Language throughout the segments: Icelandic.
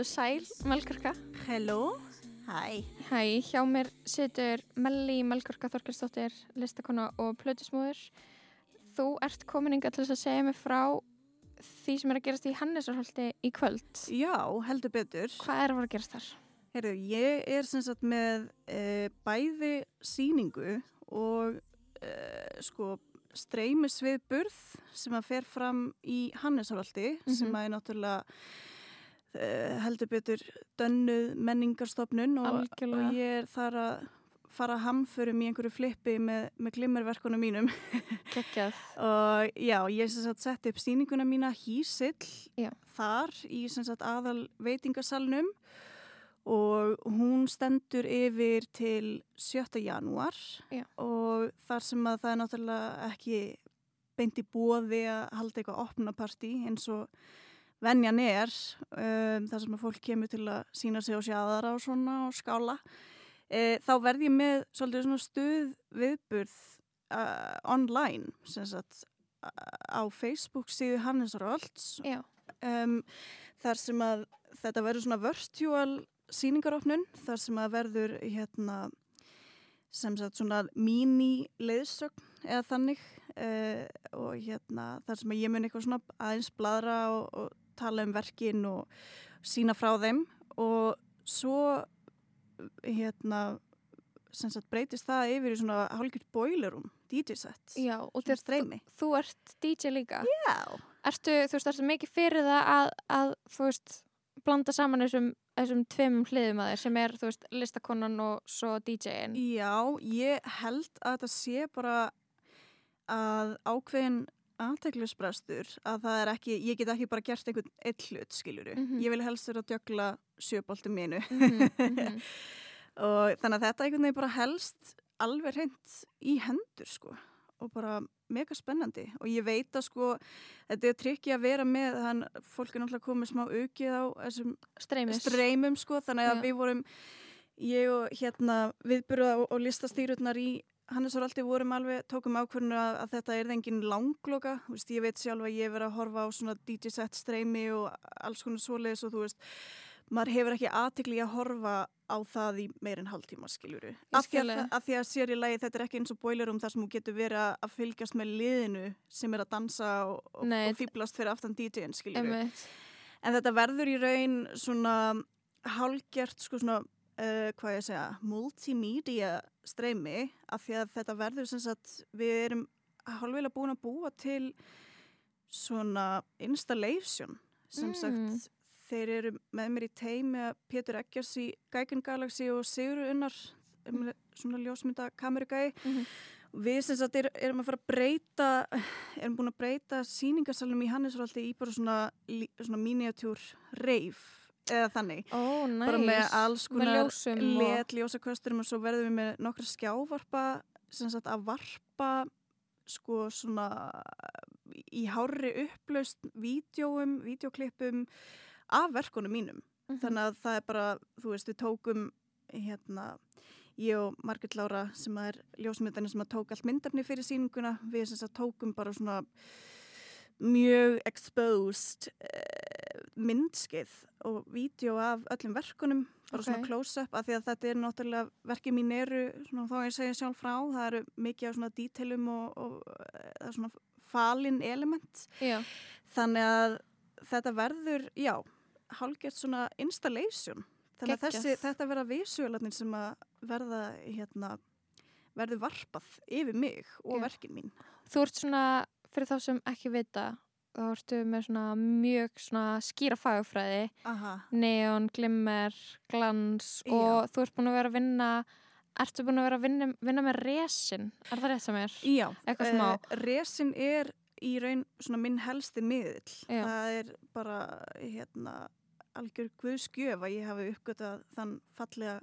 Kóttu sæl, Melgurka. Hello, hæ. Hæ, hjá mér situr Melli Melgurka Þorkelsdóttir, listakona og plötusmúður. Þú ert komin inga til þess að segja mig frá því sem er að gerast í Hannesarholti í kvöld. Já, heldur betur. Hvað er að fara að gerast þar? Herru, ég er sem sagt með e, bæði síningu og e, sko streymisvið burð sem að fer fram í Hannesarholti mm -hmm. sem að er náttúrulega heldur betur dönnuð menningarstofnun og, og ég er þar að fara hamförum í einhverju flippi með, með glimmerverkunum mínum. Og já, ég sett upp síninguna mína Hísill þar í sem sagt aðal veitingasalnum. Og hún stendur yfir til 7. janúar. Já. og þar sem að það er náttúrulega ekki beint í bóði að halda eitthvað opnapartí eins og venjan er um, þar sem að fólk kemur til að sína sig á sjáðara og svona og skála e, þá verð ég með svolítið svona stuð viðburð uh, online sagt, á Facebook síðu Hannes Rölds um, þar sem að þetta verður svona virtual síningaróknun þar sem að verður hérna sem sagt svona mini leiðsögn eða þannig uh, og hérna þar sem að ég mun eitthvað svona aðeins bladra og, og tala um verkin og sína frá þeim. Og svo hérna sagt breytist það yfir í svona hálfgjört boilerum, DJ-sett Já, og þér, þú, þú ert DJ líka. Já. Ertu, þú veist, ertu mikið fyrir það að, að þú veist, blanda saman þessum, þessum tveimum hliðum að þér sem er, þú veist, listakonan og svo DJ-in? Já, ég held að þetta sé bara að ákveðin aðteglisbrestur að það er ekki, ég get ekki bara gert einhvern eitt hlut, skiljuru. Mm -hmm. Ég vil helst vera að djögla sjöboltum mínu. -hmm, mm -hmm. og þannig að þetta einhvern veginn bara helst alveg hreint í hendur, sko. Og bara mega spennandi. Og ég veit að, sko, þetta er trikki að vera með, þannig að fólk er náttúrulega komið smá aukið á þessum Streymis. streymum, sko. Þannig að Já. við vorum, ég og hérna viðbyrða og, og listastýrurnar í Hannes var alltaf vorum alveg, tókum ákvörðinu að, að þetta er engin langloka, veist, ég veit sjálf að ég verið að horfa á svona DJ-set streymi og alls konar svoleiðis og þú veist, maður hefur ekki aðtikli að horfa á það í meirinn hálftíma, skiljuru. Af því að, að að sér í lagi þetta er ekki eins og boilerum þar sem þú getur verið að fylgjast með liðinu sem er að dansa og, og, og fýblast fyrir aftan DJ-in, skiljuru. En þetta verður í raun svona hálgjert, sko svona, uh, hvað ég segja, multimedia streymi af því að þetta verður sem sagt við erum hálfveila búin að búa til svona installation sem mm. sagt þeir eru með mér í teimi að Pétur Eggjars í Gækun Galaxy og Sigur Unnar mm. svona ljósmynda kamerugæi mm -hmm. við sem sagt er, erum að fara að breyta erum búin að breyta síningarsalunum í Hannesróldi í bara svona, svona miniatúr reif eða þannig oh, nice. bara með alls konar let ljósakösturum og svo verðum við með nokkra skjávarpa sem sagt að varpa sko svona í hári upplaust vídjóum, vídjóklippum af verkunum mínum mm -hmm. þannig að það er bara, þú veist, við tókum hérna ég og Margrit Lára sem er ljósmyndarinn sem að tók allt myndafni fyrir síninguna við sem sagt tókum bara svona mjög exposed myndskeið og vídeo af öllum verkunum bara okay. svona close-up af því að þetta er náttúrulega verkið mín eru, svona, þá ég segja sjálf frá það eru mikið á svona dítelum og, og það er svona falin element já. þannig að þetta verður já, hálfgett svona installation þannig að þessi, þetta verða visualatnin sem að verða hérna, verður varpað yfir mig og já. verkin mín Þú ert svona fyrir þá sem ekki vita þá ertu með svona mjög svona skýra fagfræði neon, glimmer, glans Já. og þú ert búin að vera að vinna ertu búin að vera að vinna, vinna með resin er það rétt sem er? Já, uh, resin er í raun svona minn helsti miðl Já. það er bara hérna algjör guðskjöf að ég hafi uppgötað þann fallega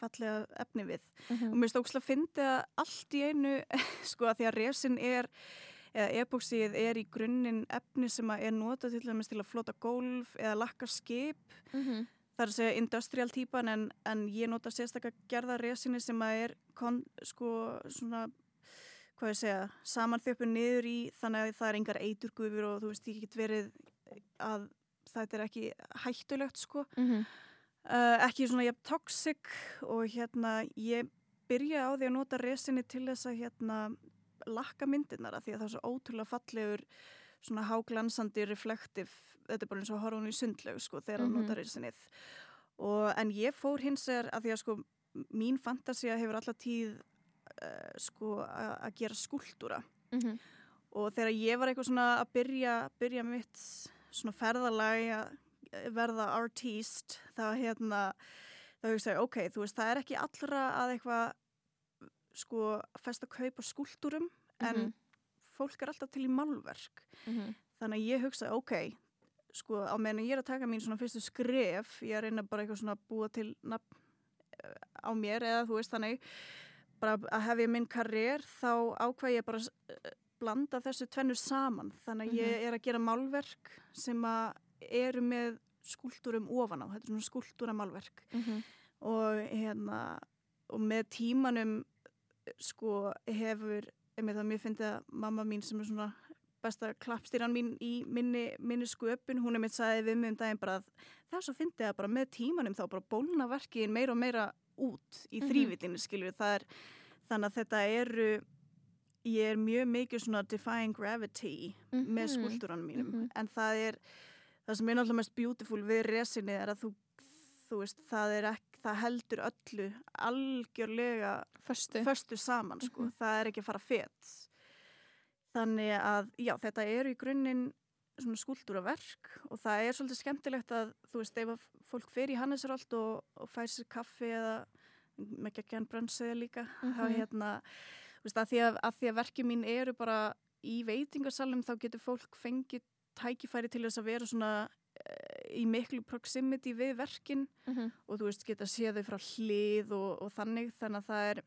fallega efni við mhm. -huh. og mér stókslega að finna allt í einu sko að því að resin er eða epoxíð er í grunninn efni sem er notað til dæmis til að flota gólf eða lakka skip mm -hmm. það er að segja industrial típan en, en ég nota sérstaklega gerða resinni sem er kon, sko svona hvað ég segja, samanþjöpu niður í þannig að það er engar eiturgufur og þú veist, ég get verið að þetta er ekki hættulegt sko mm -hmm. uh, ekki svona jafn toxic og hérna ég byrja á því að nota resinni til þess að hérna lakka myndirnar að því að það er svo ótrúlega fallegur svona háglansandi reflektiv, þetta er bara eins og horfum í sundlegu sko þegar mm -hmm. nota resinnið og en ég fór hins er að því að sko mín fantasia hefur alltaf tíð uh, sko að gera skúldúra mm -hmm. og þegar ég var eitthvað svona að byrja, byrja mitt svona ferðalagi að verða artist þá hérna þá segið ok, þú veist það er ekki allra að eitthvað sko fest að kaupa skúldúrum en mm -hmm. fólk er alltaf til í malverk mm -hmm. þannig að ég hugsa ok sko á meðan ég er að taka mín svona fyrstu skref ég er að reyna bara eitthvað svona að búa til nafn eh, á mér eða þú veist þannig bara að hef ég minn karriér þá ákvað ég bara eh, blanda þessu tvennu saman þannig að ég mhm. er að gera málverk sem að eru með skúldurum ofan á, þetta er svona skúlduramalverk mm -hmm. og hérna og með tímanum sko hefur einmitt að mér finnst að mamma mín sem er svona besta klappstýran mín í minni, minni sköpun, hún er mitt sagði við mig um daginn bara að það er svo fyndið að bara með tímanum þá bara bólna verkiðin meira og meira út í mhm. þrývitinu, skilju það er, þannig að þetta eru ég er mjög mikið svona defying gravity mm -hmm. með skúlduranum mínum, mm -hmm. en það er það sem er náttúrulega mest beautiful við resinni er að þú, þú veist, það er ekki það heldur öllu algjörlega föstu saman sko. mm -hmm. það er ekki að fara fett þannig að já, þetta er í grunninn svona skúldúraverk og það er svolítið skemmtilegt að þú veist, ef fólk fer í Hannesröld og, og fær sér kaffi eða með geggján brönnsöðu líka mm -hmm. þá hérna, þú veist, að því að, að því að verkið mín eru bara í veitingarsalum þá getur fólk fengið tækifæri til þess að vera svona í miklu proximity við verkin mm -hmm. og þú veist geta séð þau frá hlið og, og þannig þannig að það er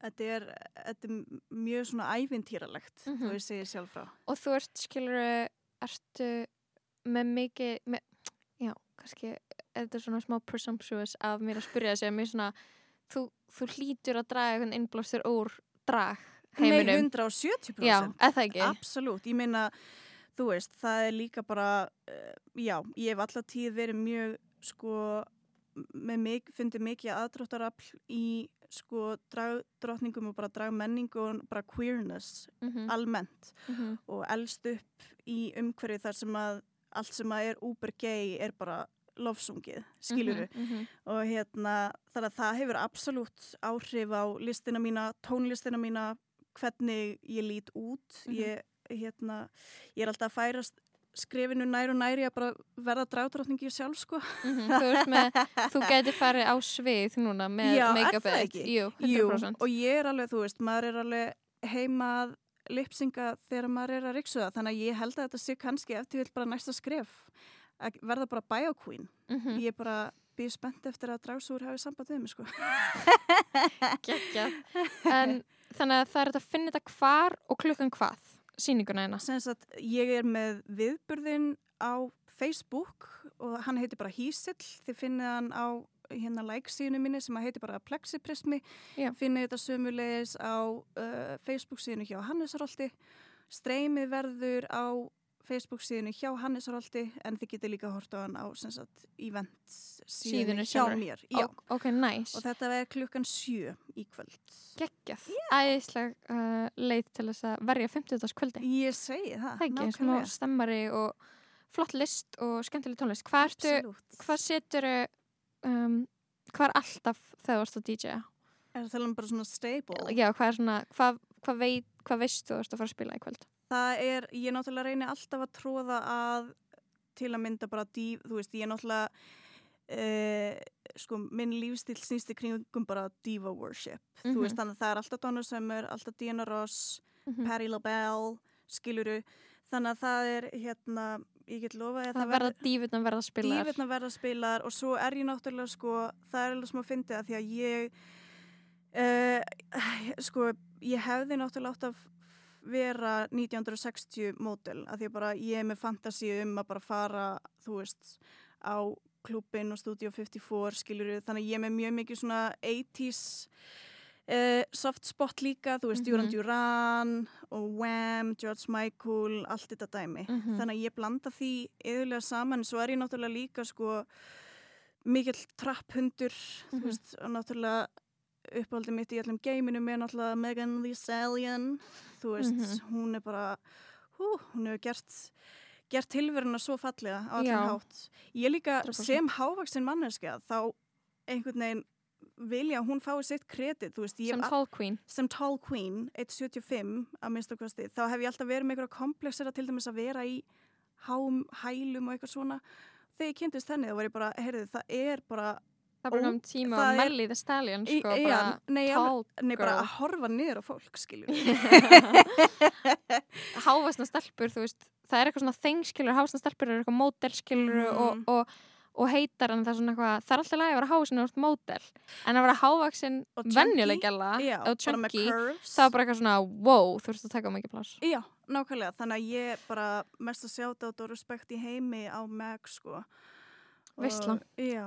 þetta er, þetta er mjög svona ævintýralegt mm -hmm. þú veist segið sjálf frá. Og þú ert skilur ertu með mikið með, já kannski er þetta svona smá presumptuous af mér að spyrja þessi að mér svona þú, þú hlýtur að draga einhvern innblástur úr drag heiminum. Nei, 170% Já, eða ekki? Absolut, ég meina þú veist, það er líka bara uh, já, ég hef alltaf tíð verið mjög sko með mig, fundið mikið aðdróttarafl í sko dragdrótningum og bara dragmenningu og bara queerness mm -hmm. almennt mm -hmm. og elst upp í umhverju þar sem að allt sem að er uber gay er bara lofsungið, skiluru mm -hmm, og hérna þar að það hefur absolutt áhrif á listina mína, tónlistina mína hvernig ég lít út mhm. ég hérna, ég er alltaf að færast skrifinu nær og næri að bara verða drátráttningi sjálf sko. Mm -hmm, Þú, með, þú geti farið á svið núna með Jú, og ég er alveg, þú veist, maður er alveg heimað lipsinga þegar maður er að riksuða þannig að ég held að þetta sé kannski eftir vil bara næsta skref að verða bara biokvín mm -hmm. ég er bara býð spennt eftir að dráðsúr hafi samband við mig sko. Gekja En þannig að það er að finna þetta hvar og klukkan hvað síninguna eina? Ég er með viðburðin á Facebook og hann heitir bara Hísill, þið finnið hann á hérna like-síðinu minni sem heitir bara Plexiprismi, finnið þetta sömulegis á uh, Facebook-síðinu hjá Hannesaróldi, streymið verður á Facebook síðinu hjá Hannesaróldi en þið getur líka hort á hann á sagt, event síðinu hjá sjálfur. mér Já. ok, nice og þetta verður klukkan sjö í kvöld geggjað, yeah. æðisleg uh, leið til þess að verja 50. kvöldi ég segi það, það ekki, smá stemmari og flott list og skemmtileg tónlist hvað, ertu, hvað setur um, hvað er alltaf þegar þú ert að DJ-a? Er það um bara svona stable? Já, hvað svona hvað, hvað, veit, hvað veist þú að þú ert að fara að spila í kvöld? Það er, ég náttúrulega reynir alltaf að tróða að til að mynda bara díf, þú veist, ég náttúrulega uh, sko, minn lífstíl snýst í kringum bara diva worship, mm -hmm. þú veist, mhm. þannig að það er alltaf Donna Summer, alltaf Diana Ross mm -hmm. Patti LaBelle, skiluru þannig að það er, hérna ég get lofa að það, það verða dífurna verða spilar dífurna verða spilar og svo er ég náttúrulega sko, það er alveg smá að fyndi að því að ég uh, sko, ég hefði náttúrulega átt af vera 1960 mótel að því að bara ég er með fantasi um að bara fara þú veist á klubin og Studio 54 skiljuru þannig að ég er með mjög mikið svona 80's uh, soft spot líka, þú veist, mm -hmm. Duran Duran og Wham, George Michael allt þetta dæmi, mm -hmm. þannig að ég blanda því yfirlega saman, svo er ég náttúrulega líka sko mikill trapphundur, mm -hmm. og náttúrulega uppáldið mitt í allum geiminum er náttúrulega Megan Thee Stallion. Þú veist, mhm. hún er bara hú, hún hefur gert gert tilveruna svo fallega á allir hátt. Ég líka sem hávaksin manneska þá einhvern veginn vilja að hún fái sitt kredit veist, sem tall queen. sem tall queen, 1.75 að minnst okkarsti, þá hef ég alltaf verið með einhverja komplexera til dæmis að vera í hám, hælum og eitthvað svona. Þegar ég kynntist henni þá var ég bara, heyrðu það er bara það er bara um tíma að melli the stallion sko, bara nei, tall nei, bara að horfa niður á fólk skiljur hávastna stelpur, þú veist það er eitthvað svona þengskilur, hávastna stelpur er eitthvað mótelskilur mm. og, og og heitar en það er svona eitthvað það er alltaf lægi að vera hávaksinn og mótel en að vera hávaksinn vennjulegjala og chunky, það er bara eitthvað svona wow, þú veist að taka mikið pláss. Já, nákvæmlega, þannig að ég bara mest að sjáta Vissla,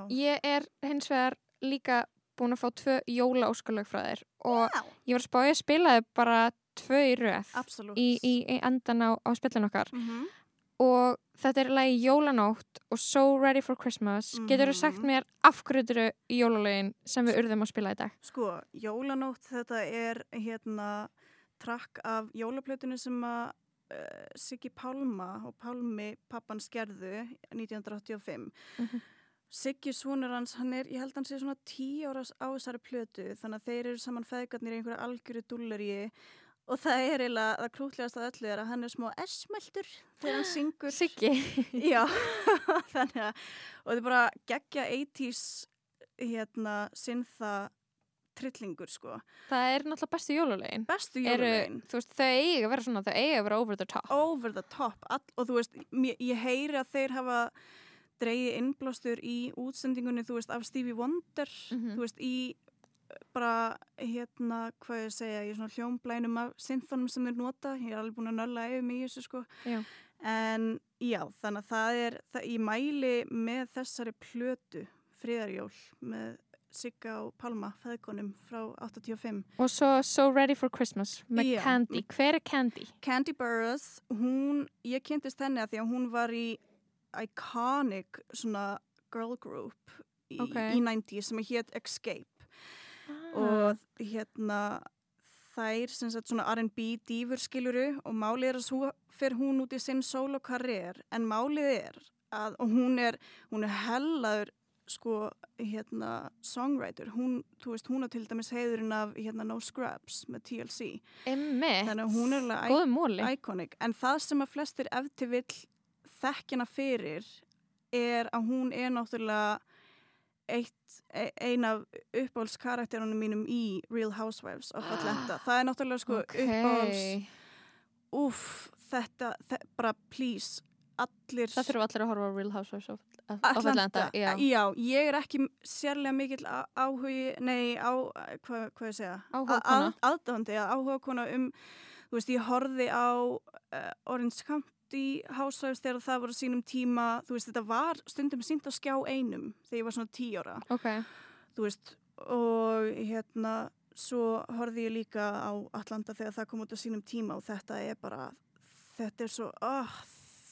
ég er hins vegar líka búin að fá tvö jóla óskalög frá þér og já. ég var að spája að spilaði bara tvö í röð í, í, í endan á, á spillin okkar mm -hmm og þetta er lagi Jólanótt og So Ready for Christmas mm -hmm. getur þú sagt mhm. mér af hverju þetta eru jólalögin sem við urðum að spila í dag? Sko, Jólanótt þetta er hérna trakk af jólaplötunni sem að uh, Siggi Pálma og Pálmi pappan skerðu 1985 mm -hmm. Siggi svonur hans, hann er, ég held að hann sé svona tí áras á þessari plötu þannig að þeir eru saman feðgarnir í einhverja algjöru dúlleri og það er eiginlega, það krútlegast að öllu er að hann er smá esmeltur þegar hann syngur. Siggi. Já, þannig að og þetta er bara gegja 80's hérna sinnþa trillingur sko. Það er náttúrulega bestu jólulegin Bestu jólulegin Þú veist, þau eigi að vera svona, þau eigi að vera over the top. Over the top, All, og þú veist ég, ég heyri að þeir hafa dreyið innblástur í útsendingunni þú veist, af Stevie Wonder. Mm -hmm. þú veist, í bara hérna, hvað ég segja, ég er svona hljómblænum af synthonum sem þeir nota, ég er alveg búin að nölla yfir mig í þessu sko. Já. en já, þannig að það er það, ég mæli með þessari plötu friðarjól með Sigga og Palma, feðgunum frá 85. Og svo So Ready for Christmas með já, Candy, hver er Candy? Candy Burroughs, hún ég kynntist henni að því að hún var í iconic svona girl group í, okay. í 90's sem hétt Escape og hérna þær sem sagt svona R&B dýfur skiluru og málið er að svo fer hún út í sinn solokarriér en málið er að og hún er, hún er hellaður sko hérna songwriter, hún, þú veist, hún á til dæmis heiðurinn af hérna No Scrubs með TLC hún er alveg iconic, en það sem að flestir eftir vill þekkjana fyrir er að hún er náttúrulega eitt, e, ein af uppáhaldskarakterunum mínum í Real Housewives of Atlanta. Það er náttúrulega sko okay. uppáhalds uff, þetta, þetta bara please allir það þurfum allir að horfa á Real Housewives of Atlanta, Atlanta. Já. já, ég er ekki sérlega mikill áhugi nei, á, hvað hva ég segja aðdáðandi, áhuga kona um þú veist, ég horfi á uh, Orange í Housewives þegar það voru sínum tíma þú veist þetta var stundum sínt að skjá einum þegar ég var svona tí ára okay. þú veist og hérna svo horfið ég líka á Atlanta þegar það kom út á sínum tíma og þetta er bara þetta er svo oh,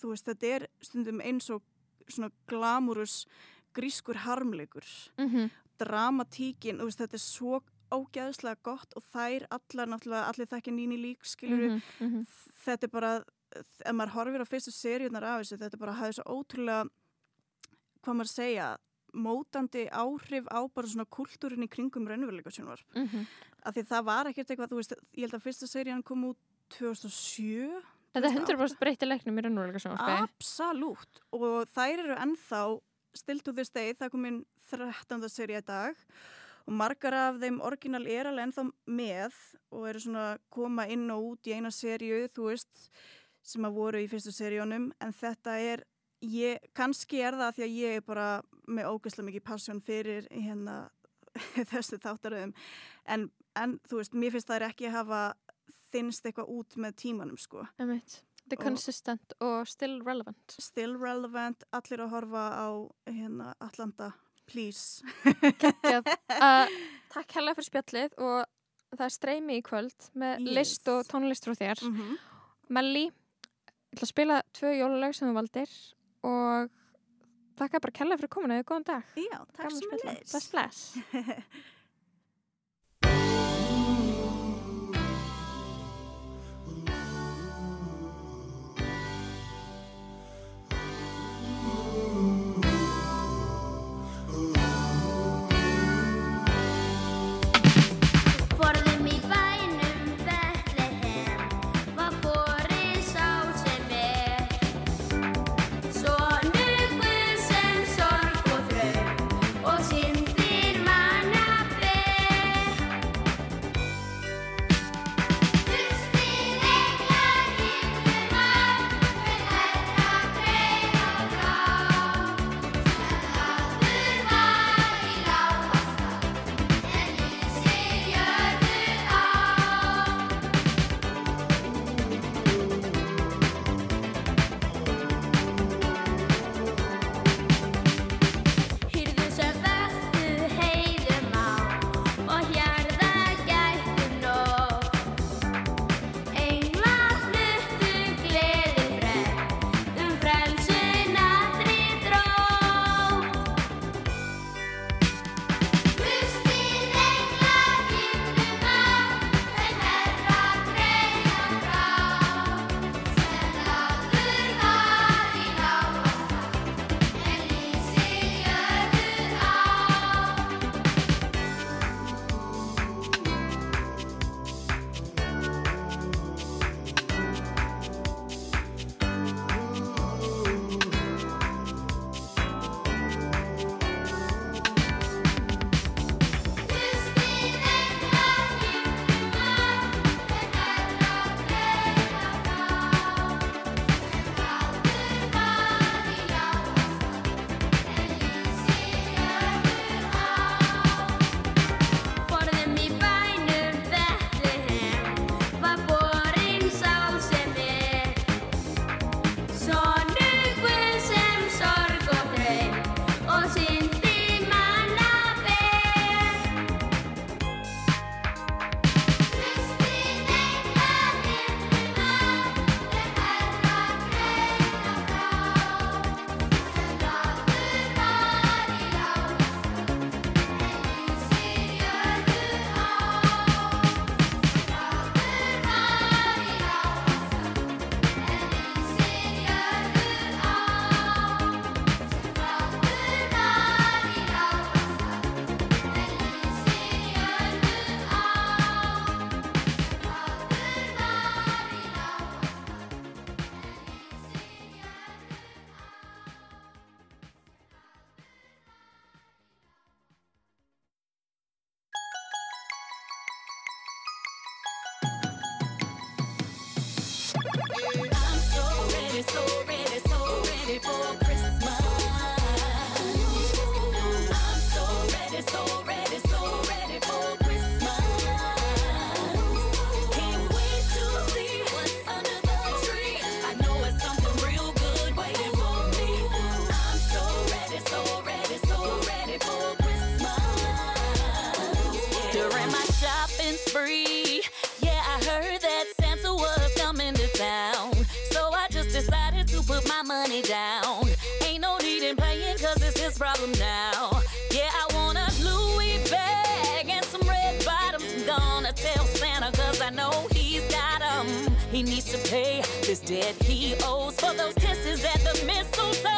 þú veist þetta er stundum eins og svona glamurus grískur harmleikur mm -hmm. dramatíkin, veist, þetta er svo ógæðslega gott og þær allar náttúrulega, allir þekkja nýni lík skiluru, mm -hmm, mm -hmm. þetta er bara ef maður horfir á fyrstu seríunar af þessu þetta bara hafði svo ótrúlega hvað maður segja mótandi áhrif á bara svona kultúrin í kringum raunveruleika sjónvarp mm -hmm. af því það var ekkert eitthvað, þú veist ég held að fyrsta serían kom út 2007 Þetta er 100% breytti leiknum í raunveruleika sjónvarp Absolut og þær eru ennþá still to this day, það kom inn 13. seríu í dag. Og margar af þeim orginal er alveg ennþá með og eru svona koma inn og út í eina seríu, þú veist sem að voru í fyrstu seríunum. En þetta er, ég, kannski er það því að ég er bara með ógeðslega mikið passjón fyrir hérna þessu þáttaröðum. En, en þú veist, mér finnst það ekki að hafa þinnst eitthvað út með tímanum sko. The consistent og still relevant. Still relevant, allir að horfa á hérna Atlanta, please. uh, takk hella fyrir spjallið og það er streymi í kvöld með yes. list og tónlist frá þér mm -hmm. Melli ég ætla að spila tvö jóluleg sem þú valdir og þakka bara kella fyrir kominu, góðan dag Já, takk sem að leys Bless, bless so ready, so ready for dead he owes for those kisses at the mistletoe.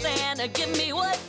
Santa, give me what